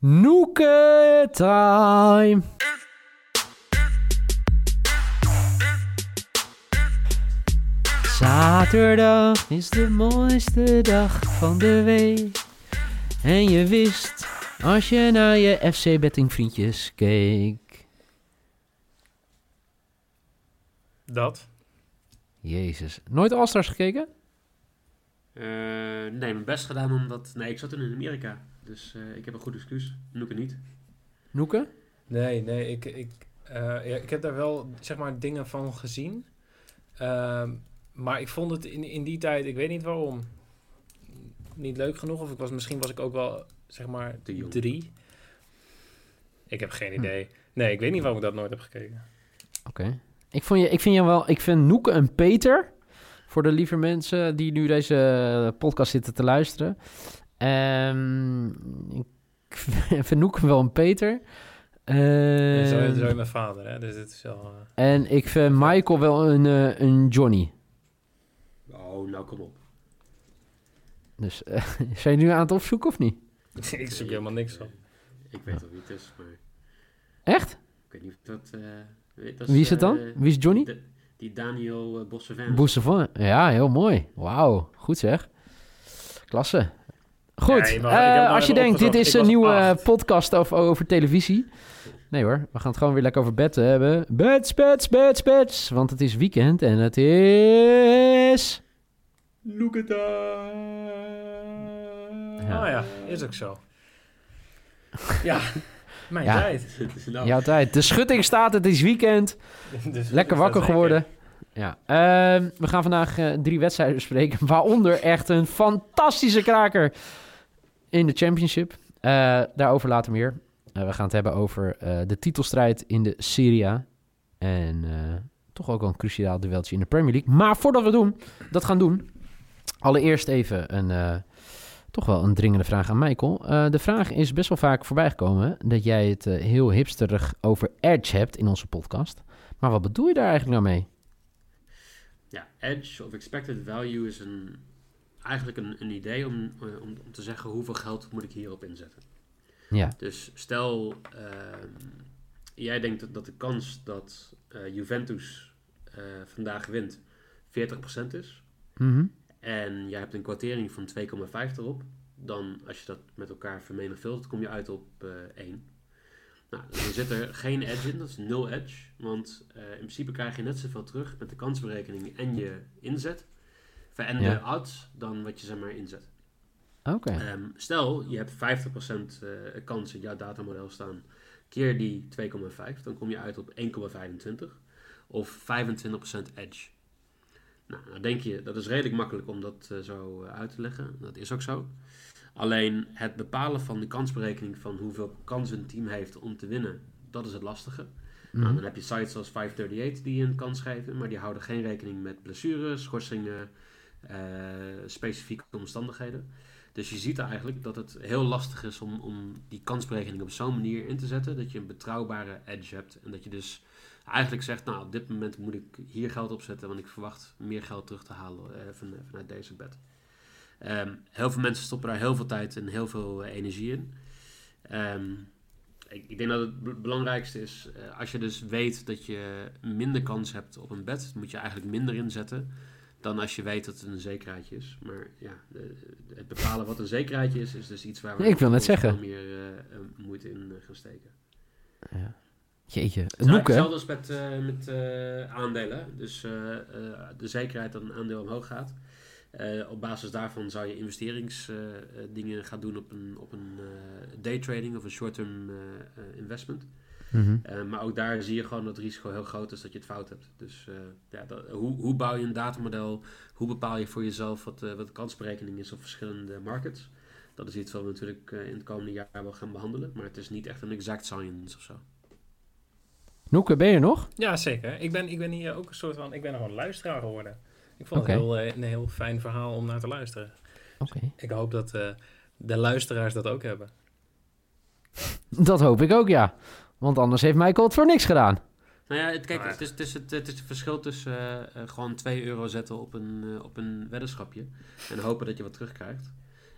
Noeke time. Zaterdag is de mooiste dag van de week. En je wist als je naar je FC Betting vriendjes keek. Dat? Jezus. Nooit All-Stars gekeken? Eh, nee, mijn best gedaan omdat... Nee, ik zat toen in Amerika. Dus eh, ik heb een goed excuus. Noek het niet. Noeke? Nee, nee, ik, ik, eh, ja, ik heb daar wel zeg maar dingen van gezien. Ehm, maar ik vond het in, in die tijd, ik weet niet waarom, niet leuk genoeg. Of ik was, misschien was ik ook wel, zeg maar, drie. Ik heb geen Hm. idee. Nee, ik weet niet waarom ik dat nooit heb gekeken. Oké. Ik, vond je, ik vind je wel, ik vind Noeke een Peter. Voor de lieve mensen die nu deze podcast zitten te luisteren. Ehm, ik vind Noeke wel een Peter. En zo, Ehm, zo is mijn vader, hè. Dus het is wel... eh, en ik vind Michael wel een, eh, een Johnny. Oh, nou kom op. Dus eh, zijn je nu aan het opzoeken of niet? ik zoek helemaal niks op. Ik weet wel wie het is, maar Echt? ik weet niet of dat... eh, weet- dat Wie is het dan? Wie is Johnny? de- die Daniel uh, Bossevin. Boesevan. Ja, heel mooi. Wauw, goed zeg. Klasse. Goed, eh, als je denkt, dit is ik een nieuwe acht. podcast over, over televisie. Nee hoor, we gaan het gewoon weer lekker over betten hebben. Bets, bets, bets, bets. Want het is weekend en het is... Look at Ja. Oh ja, is ook zo. Ja, mijn Ja. tijd. nou, Jouw tijd. De schutting staat, het is weekend. Dus Lekker wakker geworden. Ja. Ehm, we gaan vandaag eh, drie wedstrijden bespreken. Waaronder echt een fantastische kraker in de championship. Eh, daarover later meer. Eh, we gaan het hebben over eh, de titelstrijd in de Serie A. En toch ook wel een cruciaal dueltje in de Premier League. Maar voordat we doen, dat gaan doen... Allereerst even een, toch wel een dringende vraag aan Michael. De vraag is best wel vaak voorbijgekomen... dat jij het heel hipsterig over Edge hebt in onze podcast. Maar wat bedoel je daar eigenlijk nou mee? Ja, edge of expected value is een, eigenlijk een, een idee om, eh, om, om te zeggen hoeveel geld moet ik hierop inzetten. Ja, Dus stel, ehm, jij denkt dat- dat de kans dat eh, Juventus eh, vandaag wint 40% is. Mhm. En jij hebt een kwartering van 2,5 erop. Dan, als je dat met elkaar vermenigvuldigt, kom je uit op eh 1. Nou, dan zit er geen edge in, dat is nul edge. Want in principe krijg je net zoveel terug met de kansberekening en je inzet. En Ja. odds dan wat je zeg maar inzet. oké. Ehm, stel, je hebt 50% eh, kans in jouw datamodel staan. Keer die 2,5, dan kom je uit op 1,25 of 25% edge. Nou, dan denk je, dat is redelijk makkelijk om dat eh, zo eh, uit te leggen. Dat is ook zo. Alleen het bepalen van de kansberekening van hoeveel kans een team heeft om te winnen, dat is het lastige. Nou, Mhm. dan heb je sites als 538 die een kans geven, maar die houden geen rekening met blessures, schorsingen, specifieke omstandigheden. Dus je ziet eigenlijk dat het heel lastig is om, om die kansberekening op zo'n manier in te zetten dat je een betrouwbare edge hebt. En dat je dus eigenlijk zegt, nou op dit moment moet ik hier geld opzetten, want ik verwacht meer geld terug te halen eh, van, vanuit deze bed. Ehm, heel veel mensen stoppen daar heel veel tijd en heel veel eh, energie in. Ehm, ik, denk dat het be- belangrijkste is, eh, als je dus weet dat je minder kans hebt op een bed, moet je eigenlijk minder inzetten dan als je weet dat het een zekerheidje is. Maar ja, de- het bepalen wat een zekerheidje is, is dus iets waar we Ik wil net zeggen. meer eh, eh, moeite in eh, gaan steken. Ja. Jeetje, Het is eigenlijk Noeke. hetzelfde als met, eh, met aandelen. Dus de zekerheid dat een aandeel omhoog gaat. Op basis daarvan zou je investeringsdingen gaan doen op een, op een daytrading of een short-term eh, Mhm. Eh, maar ook daar zie je gewoon dat het risico heel groot is dat je het fout hebt. Dus eh, ja, dat, hoe, hoe bouw je een datamodel? Hoe bepaal je voor jezelf wat, eh, wat de kansberekening is op verschillende markets? Dat is iets wat we natuurlijk eh, in het komende jaar wel gaan behandelen. Maar het is niet echt een exact science of zo. Noeke, ben je nog? Ja, zeker. Ik ben, ik ben hier ook een soort van... Ik ben nog een luisteraar geworden. Ik vond het heel, een heel fijn verhaal om naar te luisteren. Oké. Ik hoop dat eh, de luisteraars dat ook hebben. Dat hoop ik ook, ja. Want anders heeft Michael het voor niks gedaan. Nou ja, het, kijk, Maar- het is, het, is het, het is het verschil tussen eh, eh, gewoon 2 euro zetten op een, eh, op een weddenschapje en hopen dat je wat terugkrijgt.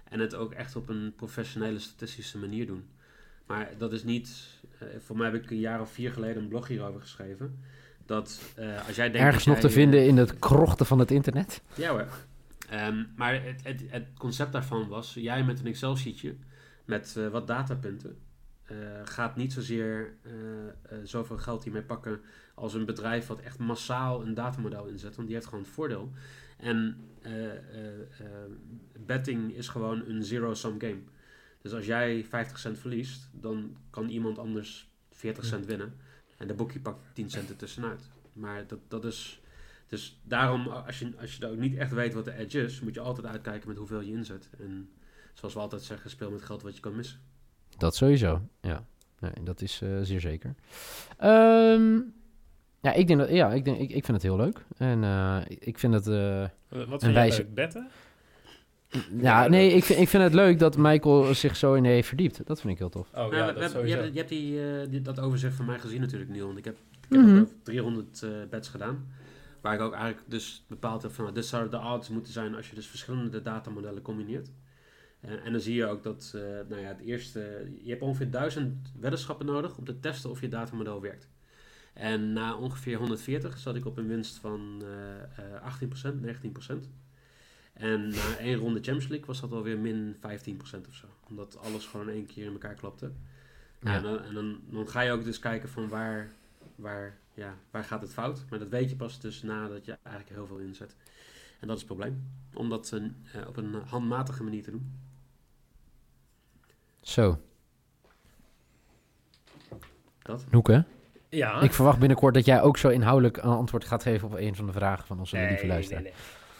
En het ook echt op een professionele, statistische manier doen. Maar dat is niet... eh, voor mij heb ik een jaar of vier geleden een blog hierover geschreven. Dat eh, als jij denkt... Ergens nog te vinden in het krochten van het internet. Ja hoor. Ehm, maar het, het, het concept daarvan was, jij met een Excel-sheetje met eh, wat datapunten gaat niet zozeer eh, eh, zoveel geld hiermee pakken als een bedrijf wat echt massaal een datamodel inzet, want die heeft gewoon het voordeel. En eh, eh, eh, betting is gewoon een zero-sum game. Dus als jij 50 cent verliest, dan kan iemand anders 40 cent winnen. En de boekje pakt 10 cent ertussenuit. Maar dat, dat is... Dus daarom, als je, als je ook niet echt weet wat de edge is, moet je altijd uitkijken met hoeveel je inzet. En zoals we altijd zeggen, speel met geld wat je kan missen. Dat sowieso, ja. Nee, dat is eh, zeer zeker. Ehm, ja, ik, denk dat, ja ik, denk, ik, ik vind het heel leuk. En eh, ik- vind het... eh, Wat vind wijze- leuk? Betten? ja, nee, ik vind, ik vind het leuk dat Michael zich zo in heeft verdiept. Dat vind ik heel tof. Oh Nou, ja, we- dat we- sowieso. je hebt, je hebt die, eh, die- dat overzicht van mij gezien natuurlijk, Niel. Want ik heb, ik heb Mhm. ook over 300 eh bets gedaan. Waar ik ook eigenlijk dus bepaald heb van, nou, dit zouden de odds moeten zijn als je dus verschillende datamodellen combineert. Eh, en dan zie je ook dat, eh, nou ja, het eerste, je hebt ongeveer 1000 weddenschappen nodig om te testen of je datamodel werkt. En na ongeveer 140 zat ik op een winst van eh, eh, 18%, 19%. En na één ronde Champions League was dat alweer min 15% of zo. Omdat alles gewoon één keer in elkaar klapte. Ja. En, dan, en dan, dan ga je ook dus kijken van waar, waar, ja, waar gaat het fout. Maar dat weet je pas dus nadat je eigenlijk heel veel inzet. En dat is het probleem. Om dat op een handmatige manier te doen. Zo, Dat. Noeke. Ja. Ik verwacht binnenkort dat jij ook zo inhoudelijk een antwoord gaat geven op een van de vragen van onze lieve nee, luisteraar. nee.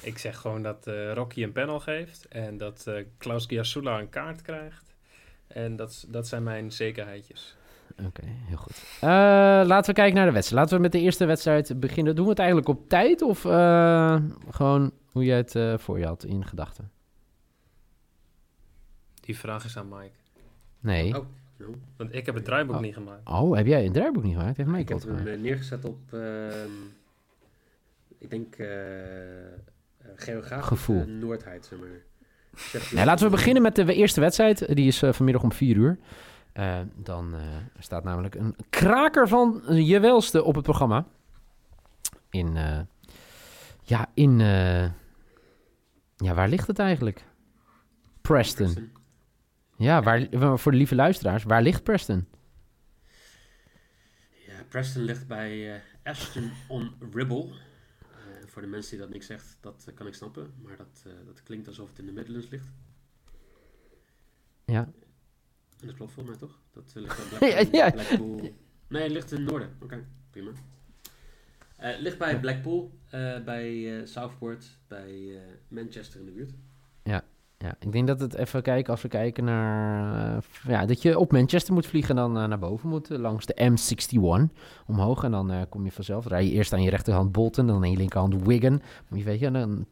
Ik zeg gewoon dat eh, Rocky een panel geeft en dat eh, Klaus Giasula een kaart krijgt. En dat, dat zijn mijn zekerheidjes. Oké, heel goed. Eh, laten we kijken naar de wedstrijd. Laten we met de eerste wedstrijd beginnen. Doen we het eigenlijk op tijd of gewoon hoe jij het voor je had in gedachten? Die vraag is aan Mike. Nee. Oh. Want ik heb het draaiboek Oh. niet gemaakt. Oh, heb jij een draaiboek niet gemaakt? Heeft mij ik heb hem eh, neergezet op, ehm, ik denk, eh, geografisch Gevoel. Noordheid, zeg maar. Nee, laten we beginnen met de eerste wedstrijd. Die is vanmiddag om 4 uur. Dan staat namelijk een kraker van je welste op het programma. In, ja, in, ja, waar ligt het eigenlijk? Preston. Ja, waar, voor de lieve luisteraars, waar ligt Preston? Ja, Preston ligt bij eh, Ashton on Ribble. Eh, voor de mensen die dat niks zegt, dat eh, kan ik snappen. Maar dat, dat klinkt alsof het in de Midlands ligt. Ja, En dat klopt volgens mij toch? Dat ligt bij Blackpool. ja. Blackpool. Nee, het ligt in het noorden. Oké, prima. Eh, het ligt bij Blackpool, bij Southport, bij Manchester in de buurt. Ja, ik denk dat het even kijken, als we kijken naar... eh, ja, dat je op Manchester moet vliegen en dan eh, naar boven moet, eh, langs de M61 omhoog. En dan kom je vanzelf, rij je eerst aan je rechterhand Bolton, dan aan je linkerhand Wigan. Moet je weet je, dan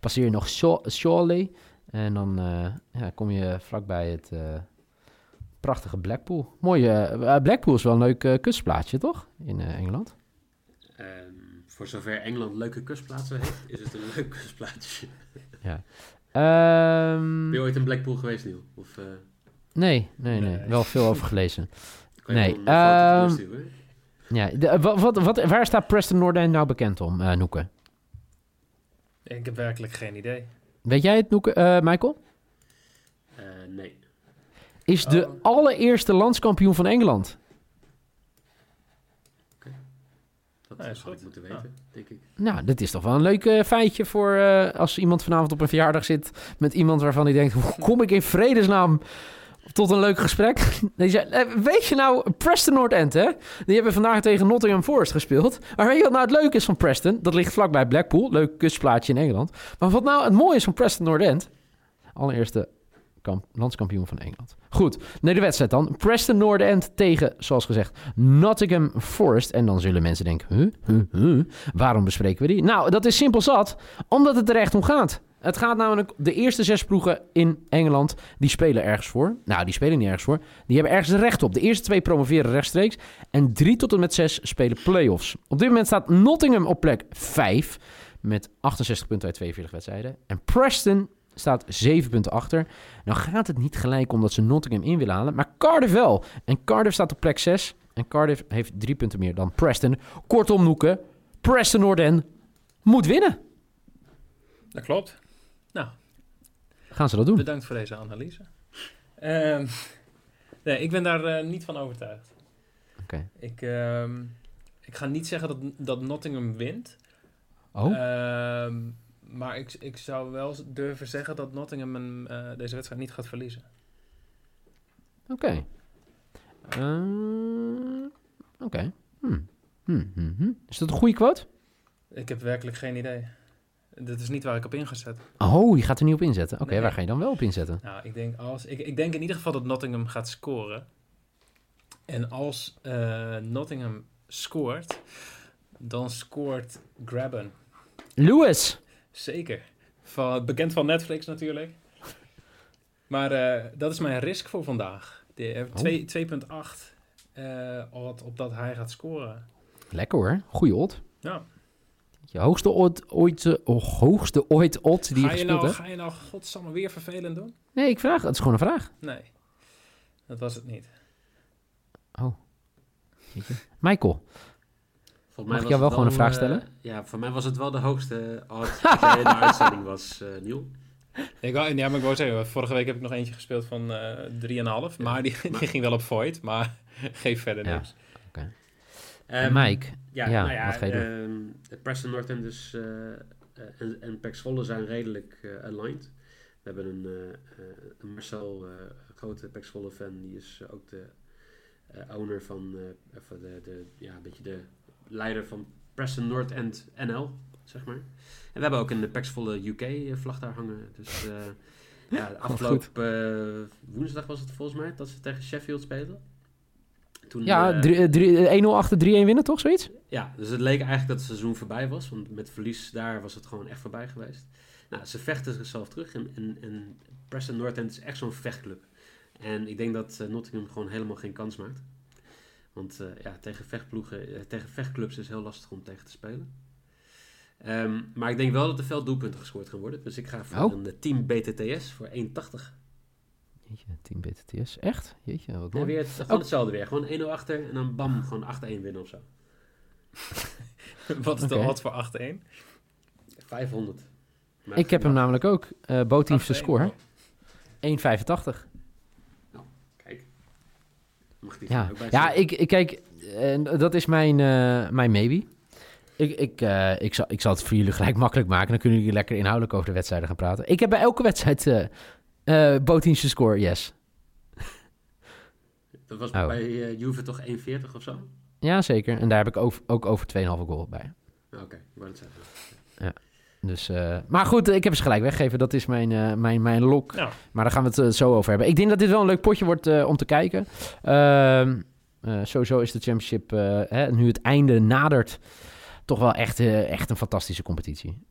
passeer je nog Shaw- Shawley. En dan ja, kom je vlakbij het prachtige Blackpool. Mooie, Blackpool is wel een leuk kustplaatsje, toch? In Engeland. Ehm, voor zover Engeland leuke kustplaatsen heeft, is het een leuk kustplaatsje. Ehm, Ben je ooit in Blackpool geweest, Niel? Of, eh, nee, nee, nee, Nee. Wel veel over gelezen. kan je Nee, een ehm, doorsturen? Ja, de, wat, wat, wat, waar staat Preston North End nou bekend om, eh Noeke? Ik heb werkelijk geen idee. Weet jij het, Noeke, eh, Michael? Eh, nee. Is de Oh. allereerste landskampioen van Engeland. Dat Ja, is had ik moeten Ja. weten, denk ik. Nou, dat is toch wel een leuk eh, feitje voor eh, als iemand vanavond op een verjaardag zit met iemand waarvan hij denkt, hoe kom ik in vredesnaam tot een leuk gesprek? Die zei, eh, weet je nou, Preston North End, hè? Die hebben vandaag tegen Nottingham Forest gespeeld. Maar weet je wat nou het leuke is van Preston? Dat ligt vlakbij Blackpool, leuk kustplaatsje in Engeland. Maar wat nou het mooie is van Preston North End? Allereerste kamp- landskampioen van Engeland. Goed, nee, de wedstrijd dan. Preston North End tegen, zoals gezegd, Nottingham Forest. En dan zullen mensen denken, huh, huh, huh, waarom bespreken we die? Nou, dat is simpel zat, omdat het er echt om gaat. Het gaat namelijk, de eerste zes ploegen in Engeland, die spelen ergens voor. Nou, die spelen niet ergens voor. Die hebben ergens recht op. De eerste twee promoveren rechtstreeks. En drie tot en met zes spelen play-offs. Op dit moment staat Nottingham op plek 5 met 68 punten uit 42 wedstrijden. En Preston staat 7 punten achter. Nou gaat het niet gelijk omdat ze Nottingham in willen halen, maar Cardiff wel. En Cardiff staat op plek 6. En Cardiff heeft drie punten meer dan Preston. Kortom, Noeken, Preston North End moet winnen. Dat klopt. Gaan ze dat doen? Bedankt voor deze analyse. Ehm, nee, ik ben daar eh, niet van overtuigd. Oké. Ik, ehm, ik ga niet zeggen dat, dat Nottingham wint. Oh, Ehm, maar ik, ik zou wel durven zeggen dat Nottingham een, eh, deze wedstrijd niet gaat verliezen. oké. Eh, Oké. Hm. Hm, hm, hm. Is dat een goede quote? Ik heb werkelijk geen idee. Dit is niet waar ik op ingezet. Oh, je gaat er niet op inzetten. Oké, Nee. waar ga je dan wel op inzetten? Nou, ik denk, als, ik, ik denk in ieder geval dat Nottingham gaat scoren. En als eh, Nottingham scoort, dan scoort Grabben. Lewis! Zeker. Van, bekend van Netflix natuurlijk. Maar eh, dat is mijn risk voor vandaag. De, eh, Oh. twee- 2,8 eh odd op dat hij gaat scoren. Lekker hoor. Goeie odd. Ja. Je hoogste ooit, ooit, eh, oh, hoogste ooit odd die je Ga je, gespeeld nou, hebt? ga je nou godsamme weer vervelend doen? Nee, ik vraag. Het is gewoon een vraag. Nee, dat was het niet. Michael. Volgens Mag ik jou wel gewoon een vraag eh, stellen? ja, voor mij was het wel de hoogste dat jij in de uitzending was, eh Niel. Ik wou, ja, maar ik wou zeggen, vorige week heb ik nog eentje gespeeld van eh 3,5. maar die, die ging wel op Void, maar geef verder Ja. niks. Ehm, Mike. Ja, Ja, nou ja, wat ga je doen? ehm, Preston North End dus, eh, eh, en, en Pax Volle zijn redelijk eh, aligned. We hebben een, eh, eh, een Marcel, eh, een grote Pax Volle fan, die is eh, ook de eh, owner van, eh, of de, de, ja, een beetje de leider van Preston North End NL, zeg maar. En we hebben ook een Pax Volle UK eh, vlag daar hangen. Dus eh, ja, afgelopen eh, woensdag was het volgens mij dat ze tegen Sheffield spelen. Toen, Ja, eh, drie- eh, drie- eh, 1-0 achter 3-1 winnen, toch? Zoiets? ja, dus het leek eigenlijk dat het seizoen voorbij was. Want met verlies daar was het gewoon echt voorbij geweest. Nou, ze vechten zichzelf terug. En, en, en Preston North End is echt zo'n vechtclub. En ik denk dat Nottingham gewoon helemaal geen kans maakt. Want eh, ja, tegen vechtploegen, eh, tegen vechtclubs is het heel lastig om tegen te spelen. Ehm, maar ik denk wel dat er veel doelpunten gescoord gaan worden. Dus ik ga voor Oh. een eh, team BTTS voor 1,80. Jeetje, team BTTS. Echt? Jeetje, wat Ja, mooi. weer het, gewoon hetzelfde weer. Gewoon 1-0 achter en dan bam, gewoon 8-1 winnen of zo. Wat is de Oké. odd voor 8-1? 500. Maar Ik heb hem namelijk ook. eh Bootteamste 8-1, score. oh. 1,85. Kijk. Mag die Ja, ook bij ja ik, ik kijk, en dat is mijn, eh, mijn maybe. Ik, ik, eh, ik, zal, ik zal het voor jullie gelijk makkelijk maken. Dan kunnen jullie lekker inhoudelijk over de wedstrijden gaan praten. Ik heb bij elke wedstrijd eh eh Bootteamste score, yes. Dat was Oh. bij eh, Juve toch 1,40 of zo? Ja, zeker. En daar heb ik over, ook over 2,5 goal bij. Oké, ik wou het zeggen. Dus, eh, maar goed, ik heb ze gelijk weggegeven. Dat is mijn, eh, mijn, mijn lok. Maar daar gaan we het eh, zo over hebben. Ik denk dat dit wel een leuk potje wordt om te kijken. Ehm, eh, sowieso is de championship, hè, nu het einde nadert, toch wel echt, echt een fantastische competitie.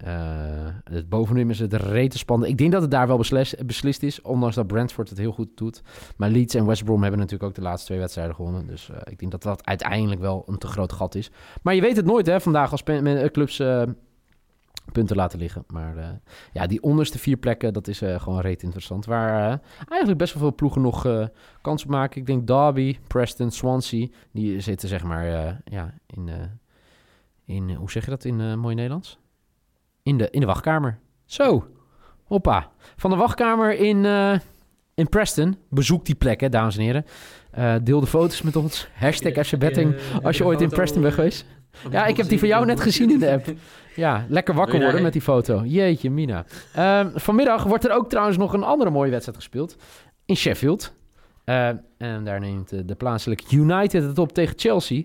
Het bovenin is het rete spannend. Ik denk dat het daar wel beslis- beslist is, ondanks dat Brentford het heel goed doet. Maar Leeds en West Brom hebben natuurlijk ook de laatste twee wedstrijden gewonnen. Dus ik denk dat dat uiteindelijk wel een te groot gat is. Maar je weet het nooit hè, vandaag als clubs punten laten liggen. Maar eh, ja, die onderste vier plekken, dat is eh, gewoon reet interessant. Waar eh, eigenlijk best wel veel ploegen nog kans op maken. Ik denk Derby, Preston, Swansea, die zitten zeg maar ja, in, in hoe zeg je dat in mooi Nederlands? In de, in de wachtkamer. Zo, hoppa. Van de wachtkamer in, in Preston. Bezoek die plek, hè, dames en heren. Deel de foto's met ons. Hashtag FC Betting. Als je ooit in Preston bent geweest. Ja, ik heb die van jou net gezien in de app. Ja, lekker wakker worden met die foto. Jeetje, Mina. Ehm, vanmiddag wordt er ook trouwens nog een andere mooie wedstrijd gespeeld. In Sheffield. Eh, en daar neemt eh, de plaatselijke United het op tegen Chelsea.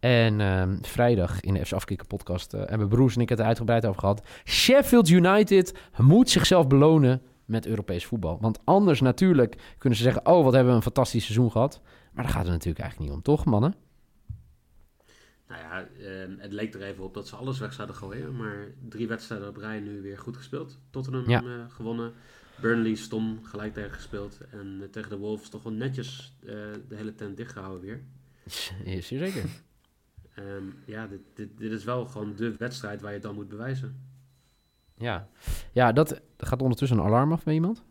En ehm, vrijdag in de FC Afkikken podcast eh, hebben broers en ik het er uitgebreid over gehad. Sheffield United moet zichzelf belonen met Europees voetbal. Want anders natuurlijk kunnen ze zeggen... oh, wat hebben we een fantastisch seizoen gehad. Maar daar gaat het natuurlijk eigenlijk niet om, toch mannen? Nou ja, ehm, het leek er even op dat ze alles weg zouden gooien. Maar drie wedstrijden op rij nu weer goed gespeeld. Tottenham Ja. eh, gewonnen. Burnley stom gelijk tegen gespeeld. En eh, tegen de Wolves toch wel netjes eh, de hele tent dichtgehouden weer. Is zeker. Ehm, ja, dit, dit, dit is wel gewoon de wedstrijd waar je het dan moet bewijzen. Ja, ja dat gaat ondertussen een alarm af bij iemand.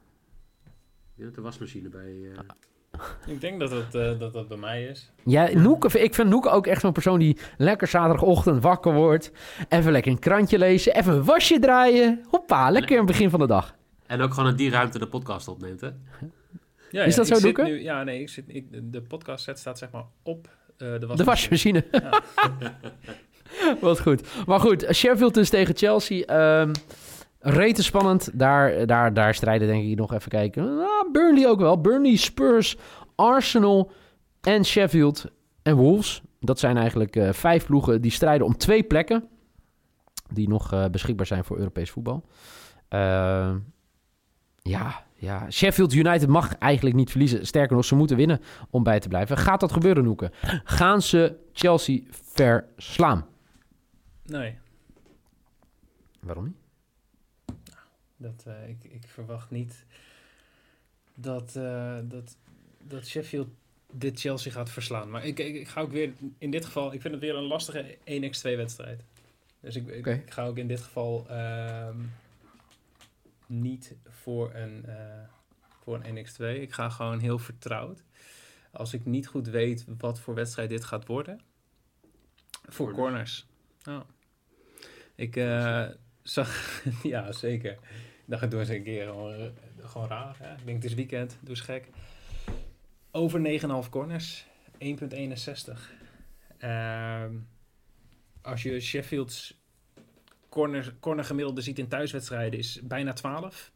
Ja, de wasmachine bij... eh, Ik denk dat het, eh, dat dat bij mij is. Ja, Noeke, ik vind Noeke ook echt zo'n persoon die lekker zaterdagochtend wakker wordt. Even lekker een krantje lezen, even een wasje draaien. Hoppa, lekker in het begin van de dag. En ook gewoon in die ruimte de podcast opneemt, hè? Ja, Is dat ik zo, zit Doeke? nu- Ja, nee, ik zit, ik, de podcast set staat zeg maar op eh, de wasmachine. De wasmachine. Ja. Wat goed. Maar goed, Sheffield dus tegen Chelsea. Ehm rete spannend. Daar, daar, daar strijden denk ik nog even kijken. Ah, Burnley ook wel. Burnley, Spurs, Arsenal en Sheffield en Wolves. Dat zijn eigenlijk eh, vijf ploegen die strijden om twee plekken. Die nog eh, beschikbaar zijn voor Europees voetbal. Ehm, ja, ja, Sheffield United mag eigenlijk niet verliezen. Sterker nog, ze moeten winnen om bij te blijven. Gaat dat gebeuren, Noeke? Gaan ze Chelsea verslaan? Nee, Waarom niet? Dat, eh, ik, ik verwacht niet dat, eh, dat, dat Sheffield dit Chelsea gaat verslaan. Maar ik, ik, ik ga ook weer, in dit geval, ik vind het weer een lastige 1x2 wedstrijd. Dus ik, ik, ga ook in dit geval ehm, niet voor een, eh, voor een 1x2. Ik ga gewoon heel vertrouwd. Als ik niet goed weet wat voor wedstrijd dit gaat worden. Voor corners. Corners. Oh. Ik eh, zag, ja zeker. Ik dacht, ik doe eens een keer gewoon, eh, gewoon raar. Hè? Ik denk, het is weekend, doe gek. Over 9,5 corners, 1,61. Ehm, als je Sheffield's corner, corner gemiddelde ziet in thuiswedstrijden, is bijna 12.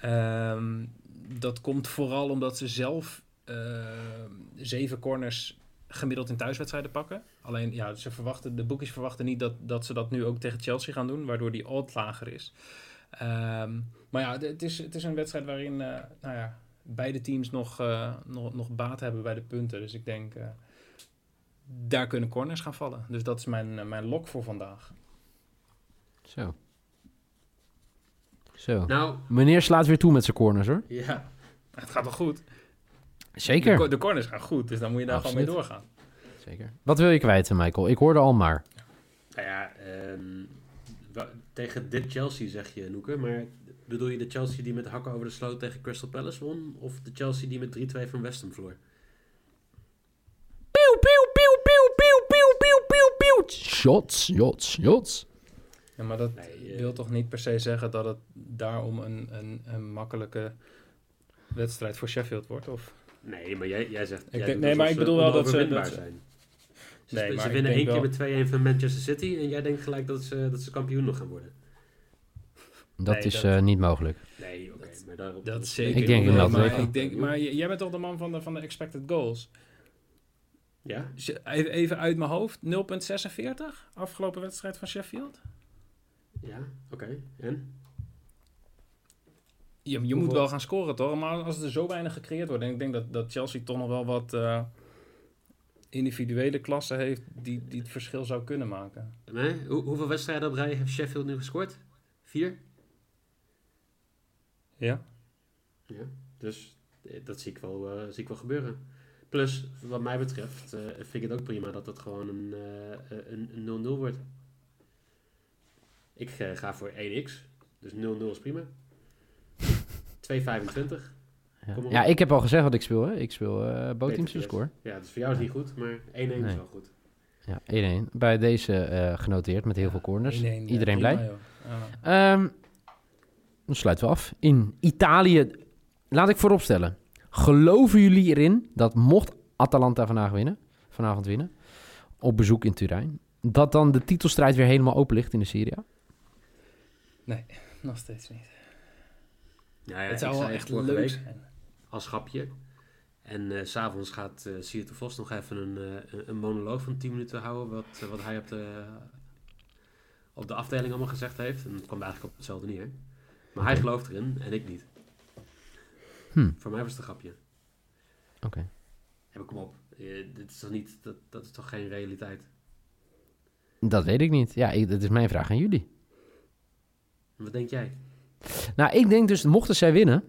Ehm, dat komt vooral omdat ze zelf ehm, zeven corners gemiddeld in thuiswedstrijden pakken. Alleen, ja, ze verwachten, de boekjes verwachten niet dat, dat ze dat nu ook tegen Chelsea gaan doen, waardoor die odd lager is. Ehm, maar ja, het is, het is een wedstrijd waarin eh, nou ja, beide teams nog, eh, nog, nog baat hebben bij de punten. Dus ik denk, eh, daar kunnen corners gaan vallen. Dus dat is mijn, mijn lok voor vandaag. Zo. Zo. Nou, Meneer slaat weer toe met zijn corners, hoor. ja. Het gaat wel goed. Zeker. de corners gaan goed, dus dan moet je daar gewoon mee doorgaan. Zeker. Wat wil je kwijt, Michael? Ik hoorde al maar. Nou ja, ehm, tegen dit Chelsea zeg je, Noeke. Maar bedoel je de Chelsea die met hakken over de sloot tegen Crystal Palace won? Of de Chelsea die met 3-2 van West Ham verloor? Pieuw, pieuw, pieuw, pieuw, pieuw, pieuw, pieuw, pieuw, pieuw. Shots, shots, shots. Ja, maar dat Nee, eh, wil toch niet per se zeggen dat het daarom een, een, een makkelijke wedstrijd voor Sheffield wordt? Of? Nee, maar jij, jij zegt... Ik jij denk- nee, maar ik bedoel wel dat ze- dat ze- zijn. Ze, Nee, ze winnen één keer wel- met 2-1 van Manchester City en jij denkt gelijk dat ze, dat ze kampioen nog gaan worden. Dat Nee, is dat- eh, niet mogelijk. Nee, oké, Dat- maar daarop... Dat dat zeker. Ik denk inderdaad maar, ik denk, maar jij bent toch de man van de, van de expected goals? Ja? Even even uit mijn hoofd, 0,46 afgelopen wedstrijd van Sheffield. Ja, oké. En? Je, je moet wel gaan scoren, toch? Maar als er zo weinig gecreëerd wordt... en ik denk dat, dat Chelsea toch nog wel wat eh, individuele klassen heeft... Die, die het verschil zou kunnen maken. Nee? Hoe- hoeveel wedstrijden op rij heeft Sheffield nu gescoord? Vier? Ja? Ja, dus eh, dat zie ik wel, eh, zie ik wel gebeuren. Plus, wat mij betreft, vind ik het ook prima dat het gewoon een eh, een een 0-0 wordt. Ik ga voor 1x, dus 0-0 is prima. 2,25. Ja. Ja, ik heb al gezegd wat ik speel. Hè. Ik speel eh both teams to Beter score. Ja, dus voor jou is het niet goed, maar 1-1 is Nee. wel goed. Ja, 1-1. Bij deze eh, genoteerd met heel veel corners. 1-1, ja, Iedereen blij? Ehm, dan sluiten we af. In Italië, laat ik vooropstellen. Geloven jullie erin dat mocht Atalanta vandaag winnen, vanavond winnen, op bezoek in Turijn, dat dan de titelstrijd weer helemaal open ligt in de Serie A? Nog steeds niet. Ja, ja, het zou wel echt leuk week zijn. als grapje. En eh, s s'avonds gaat eh Siert de Vos nog even een, eh, een- monoloog van 10 minuten houden. Wat, eh, wat hij op de, op de afdeling allemaal gezegd heeft. En het kwam eigenlijk op hetzelfde neer. Maar hij gelooft erin en ik niet. Hm. Voor mij was het een grapje. Oké. Ja, maar kom op. Eh, dit is toch niet, dat, dat is toch geen realiteit? Dat weet ik niet. Ja, ik, dat is mijn vraag aan jullie. Wat denk jij? Nou, ik denk dus, mochten zij winnen,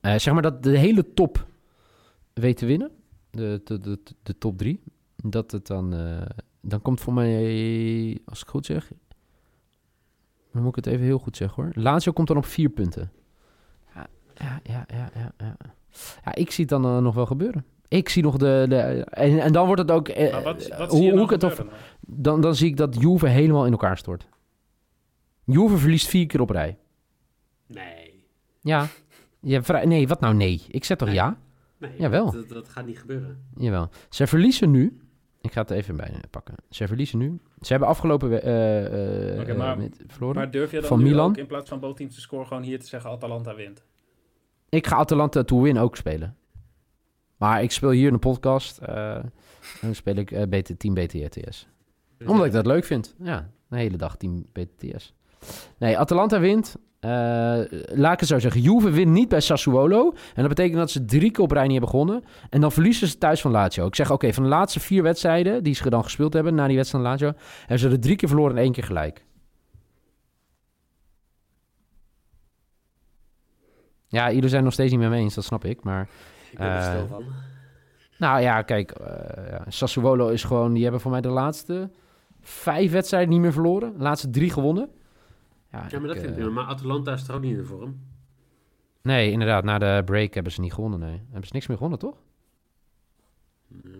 eh, zeg maar dat de hele top weet te winnen, de, de, de, de top drie, dat het dan, eh, dan komt voor mij, als ik goed zeg, Dan moet ik het even heel goed zeggen hoor. Lazio komt dan op vier punten. Ja, ja, ja, ja, ja. Ja, ja ik zie het dan eh, nog wel gebeuren. Ik zie nog de... de en, en dan wordt het ook... eh, Maar wat, wat hoe, zie je hoe ik het of, dan, dan zie ik dat Juve helemaal in elkaar stort. Juve verliest vier keer op rij. Nee. Ja. ja vrij, nee, wat nou nee? Ik zeg toch Nee. ja? nee Jawel. Dat, dat, dat gaat niet gebeuren. Jawel. Ze verliezen nu. Ik ga het even bij pakken. Ze verliezen nu. Ze hebben afgelopen we- eh, eh, Oké, eh, maar- met verloren. Maar durf je dan Van Milan? ook in plaats van bootteams te scoren gewoon hier te zeggen Atalanta wint? Ik ga Atalanta to win ook spelen. Maar ik speel hier een podcast. eh, en dan speel ik eh, BT, Team BTRTS. Dus Omdat ja, ik dat leuk vind. Ja, de hele dag Team BTS. Nee, Atalanta wint. Eh, laat ik het zo zeggen. Juve wint niet bij Sassuolo. En dat betekent dat ze drie keer op rij niet hebben gewonnen. En dan verliezen ze thuis van Lazio. Ik zeg, oké, van de laatste vier wedstrijden die ze dan gespeeld hebben... na die wedstrijd van Lazio... hebben ze er drie keer verloren en één keer gelijk. Ja, jullie zijn nog steeds niet met me eens, dat snap ik. Maar Ik ben er eh, stil van. nou ja, kijk, eh, ja, Sassuolo is gewoon... Die hebben voor mij de laatste vijf wedstrijden niet meer verloren. De laatste drie gewonnen. Ja, Ja, maar dat ik, vind ik eh, prima. Maar Atalanta is toch ook niet in de vorm? Nee, inderdaad. Na de break hebben ze niet gewonnen, nee. Hebben ze niks meer gewonnen, toch? Nee.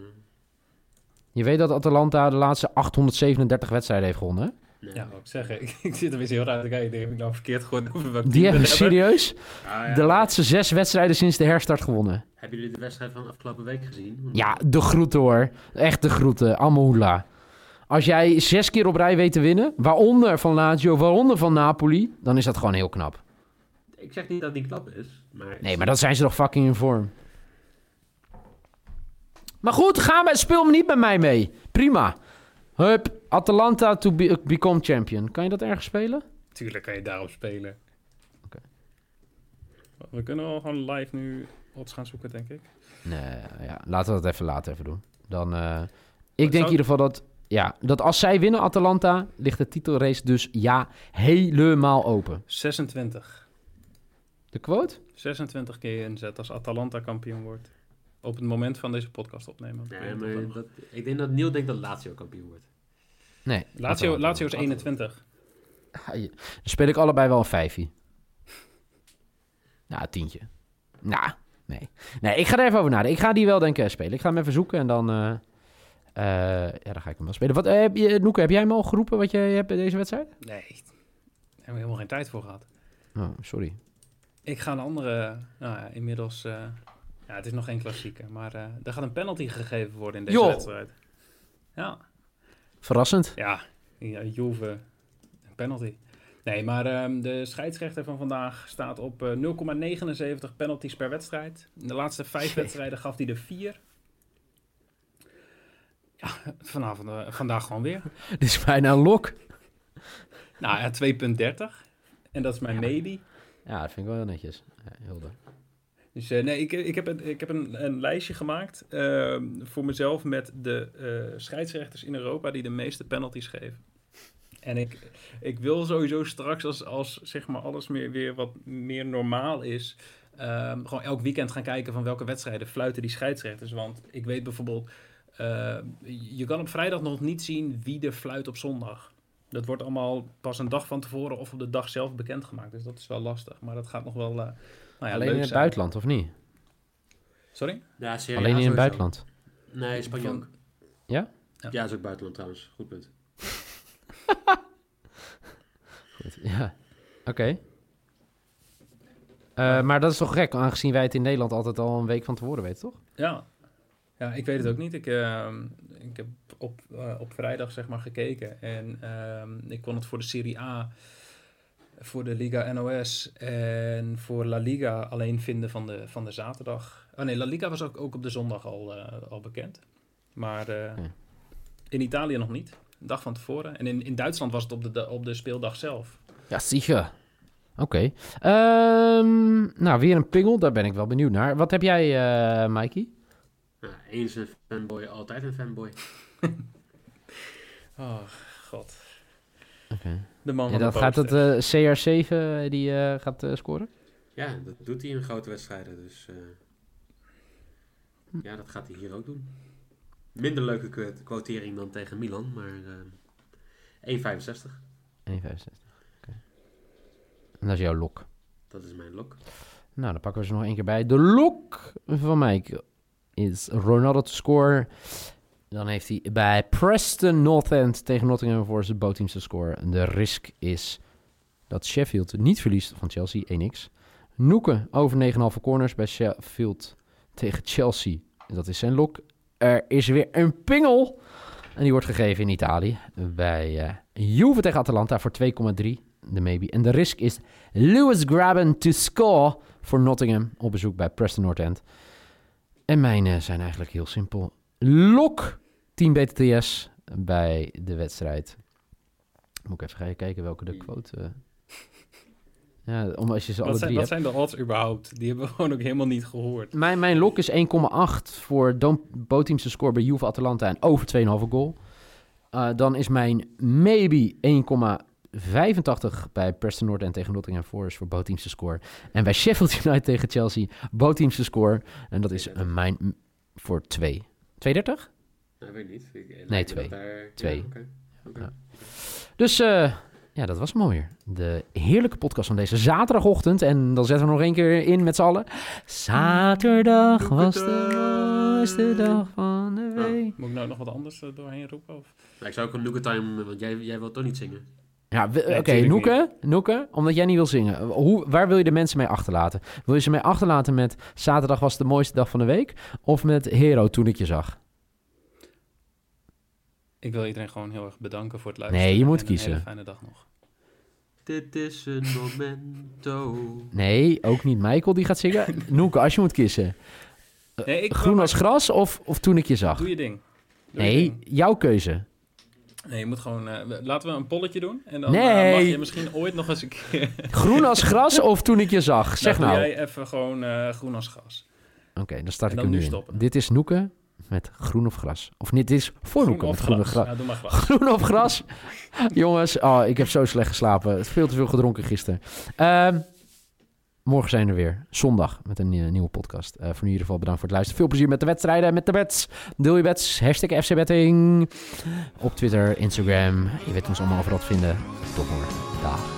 Je weet dat Atalanta de laatste 837 wedstrijden heeft gewonnen, hè? Nee. Ja, wat ik zeggen. Ik, ik zit er weer heel raar te kijken. Ik denk, Heb ik nou verkeerd gehoord over welk Die hebben serieus Ah, ja. de laatste zes wedstrijden sinds de herstart gewonnen. Hebben jullie de wedstrijd van afgelopen week gezien? Ja, de groeten hoor. Echt de groeten. Amoula. Als jij zes keer op rij weet te winnen, waaronder van Lazio, waaronder van Napoli, dan is dat gewoon heel knap. Ik zeg niet dat die knap is, maar... Nee, maar dan zijn ze toch fucking in vorm. Maar goed, ga maar, speel me niet met mij mee. Prima. Hup, Atalanta to be- become champion. Kan je dat ergens spelen? Tuurlijk kan je daarop spelen. Oké. We kunnen wel gewoon live nu odds gaan zoeken, denk ik. Nee, ja, laten we dat even later even doen. Dan, eh, ik denk zou- in ieder geval dat, ja, dat als zij winnen Atalanta, ligt de titelrace dus ja helemaal open. 26. De quote? 26 keer inzet als Atalanta kampioen wordt. Op het moment van deze podcast opnemen. Ik Nee, maar dat- ik denk dat Neil denkt dat Lazio kampioen wordt. Nee. Lazio. Lazio is 21. Ah, Dan speel ik allebei wel een vijfje. Nou, een tientje. Nou, nee. Nee, ik ga er even over nadenken. Ik ga die wel denk ik spelen. Ik ga hem even zoeken en dan... eh, ja, dan ga ik hem wel spelen. Wat, eh, heb je, Noeke, heb jij hem al geroepen wat jij hebt bij deze wedstrijd? Nee, daar hebben we helemaal geen tijd voor gehad. Oh, sorry. Ik ga een andere, nou ja, inmiddels, eh, ja, het is nog geen klassieke, maar eh er gaat een penalty gegeven worden in deze Joh. wedstrijd. Ja, Verrassend. ja, ja Juve, een penalty. Nee, maar ehm, de scheidsrechter van vandaag staat op eh, 0,79 penalties per wedstrijd. In de laatste vijf wedstrijden gaf hij er vier. Ja, vanavond, eh, vandaag gewoon weer. Dit is bijna een lok. Nou ja, 2,30. En dat is mijn Ja, maybe. Ja, dat vind ik wel heel netjes. Ja, Hilde. Dus eh, nee, ik, ik heb, een, ik heb een, een lijstje gemaakt ehm, voor mezelf met de eh, scheidsrechters in Europa die de meeste penalties geven. En ik, ik wil sowieso straks, als, als zeg maar alles meer, weer wat meer normaal is, ehm, gewoon elk weekend gaan kijken van welke wedstrijden fluiten die scheidsrechters. Want ik weet bijvoorbeeld, je kan op vrijdag nog niet zien wie er fluit op zondag. Dat wordt allemaal pas een dag van tevoren of op de dag zelf bekendgemaakt. Dus dat is wel lastig. Maar dat gaat nog wel. eh, nou ja, Alleen leuk in het zijn. buitenland, of niet? Sorry? Ja, Serie Alleen A in het buitenland. Nee, Spanje ook. Ja? Ja. Ja, is ook buitenland trouwens. Goed punt. Goed, ja. Oké. Eh, maar dat is toch gek, aangezien wij het in Nederland altijd al een week van tevoren weten, toch? Ja. Ja, ik weet het ook niet. Ik, ehm, ik heb op, eh, op vrijdag zeg maar gekeken. En ehm, ik kon het voor de Serie A, voor de Liga NOS en voor La Liga alleen vinden van de, van de zaterdag. Oh nee, La Liga was ook, ook op de zondag al, eh, al bekend. Maar eh, Oké. in Italië nog niet. Een dag van tevoren. En in, in Duitsland was het op de, op de speeldag zelf. Ja, zeker. Oké. Ehm, nou, weer een pingel. Daar ben ik wel benieuwd naar. Wat heb jij, Mikey? Nou, eens een fanboy, altijd een fanboy. Oh, god. Oké. De man Ja, van dat de gaat het eh, CR7 eh, die eh, gaat eh, scoren? Ja, dat doet hij in grote wedstrijden. Dus eh, ja, dat gaat hij hier ook doen. Minder leuke quo- quotering dan tegen Milan, maar eh 1,65. 1,65. Oké. En dat is jouw lok. Dat is mijn lok. Nou, dan pakken we ze nog één keer bij. De lok van Mike is Ronaldo te score. Dan heeft hij bij Preston North End tegen Nottingham Forest de bootteams te scoren. De risk is dat Sheffield niet verliest van Chelsea, 1x. Noeken over 9,5 corners bij Sheffield tegen Chelsea. Dat is zijn lok. Er is weer een pingel. En die wordt gegeven in Italië. Bij eh Juve tegen Atalanta voor 2,3. De maybe. En de risk is Lewis Graben to score voor Nottingham. Op bezoek bij Preston North End. En mijne zijn eigenlijk heel simpel. Lok 10 BTTS bij de wedstrijd. Moet ik even gaan kijken welke de quote... eh, Ja, om als je ze alle Wat zijn, drie wat hebt. zijn de odds überhaupt? Die hebben we gewoon ook helemaal niet gehoord. Mijn, mijn lok is 1,8 voor bootteams te score bij Juve Atalanta en over 2,5 goal. Eh, dan is mijn maybe 1,85 bij Preston North End tegen Nottingham Forest voor bootteams te score. En bij Sheffield United tegen Chelsea bootteams te score. En dat is een mijn voor 2. 2,30? Nou, weet niet. Ik, lijkt Nee, me twee. dat daar- Twee. Ja, oké. Oké. Ja. Dus eh, ja, dat was mooi. De heerlijke podcast van deze zaterdagochtend. En dan zetten we nog één keer in met z'n allen. Zaterdag was de mooiste dag van de week. Moet ik nou nog wat anders eh, doorheen roepen? Of? Nou, ik zou ook een Nooker Time, want jij, jij wilt toch niet zingen? Ja, Nee, oké, tuurlijk Noeke, Noeke, omdat jij niet wil zingen. Hoe, waar wil je de mensen mee achterlaten? Wil je ze mee achterlaten met zaterdag was de mooiste dag van de week? Of met Hero toen ik je zag? Ik wil iedereen gewoon heel erg bedanken voor het luisteren. Nee, je moet en kiezen. Een hele fijne dag nog. Dit is een momento. Nee, ook niet Michael die gaat zingen. Noeke, als je moet kiezen. Nee, ik Groen als gras of, of toen ik je zag? Doe je ding. Doe je Nee, ding. jouw keuze. Nee, je moet gewoon... eh, laten we een polletje doen. En dan Nee. eh, mag je misschien ooit nog eens een keer... Groen als gras of toen ik je zag? Zeg nou. nou. doe jij even gewoon eh, groen als gas. Oké, dan start ik hem nu in. Dit is Noeke met groen of gras. Of niet, dit is voor Groen met groen of gras. gras. Ja, doe maar gras. Groen of gras? Jongens, oh, ik heb zo slecht geslapen. Veel te veel gedronken gisteren. Ehm, morgen zijn we weer. Zondag met een eh, nieuwe podcast. Eh, voor nu in ieder geval bedankt voor het luisteren. Veel plezier met de wedstrijden en met de bets. Deel je bets. Hashtag FC Betting. Op Twitter, Instagram. Je weet ons allemaal overal te vinden. Tot morgen. Dag.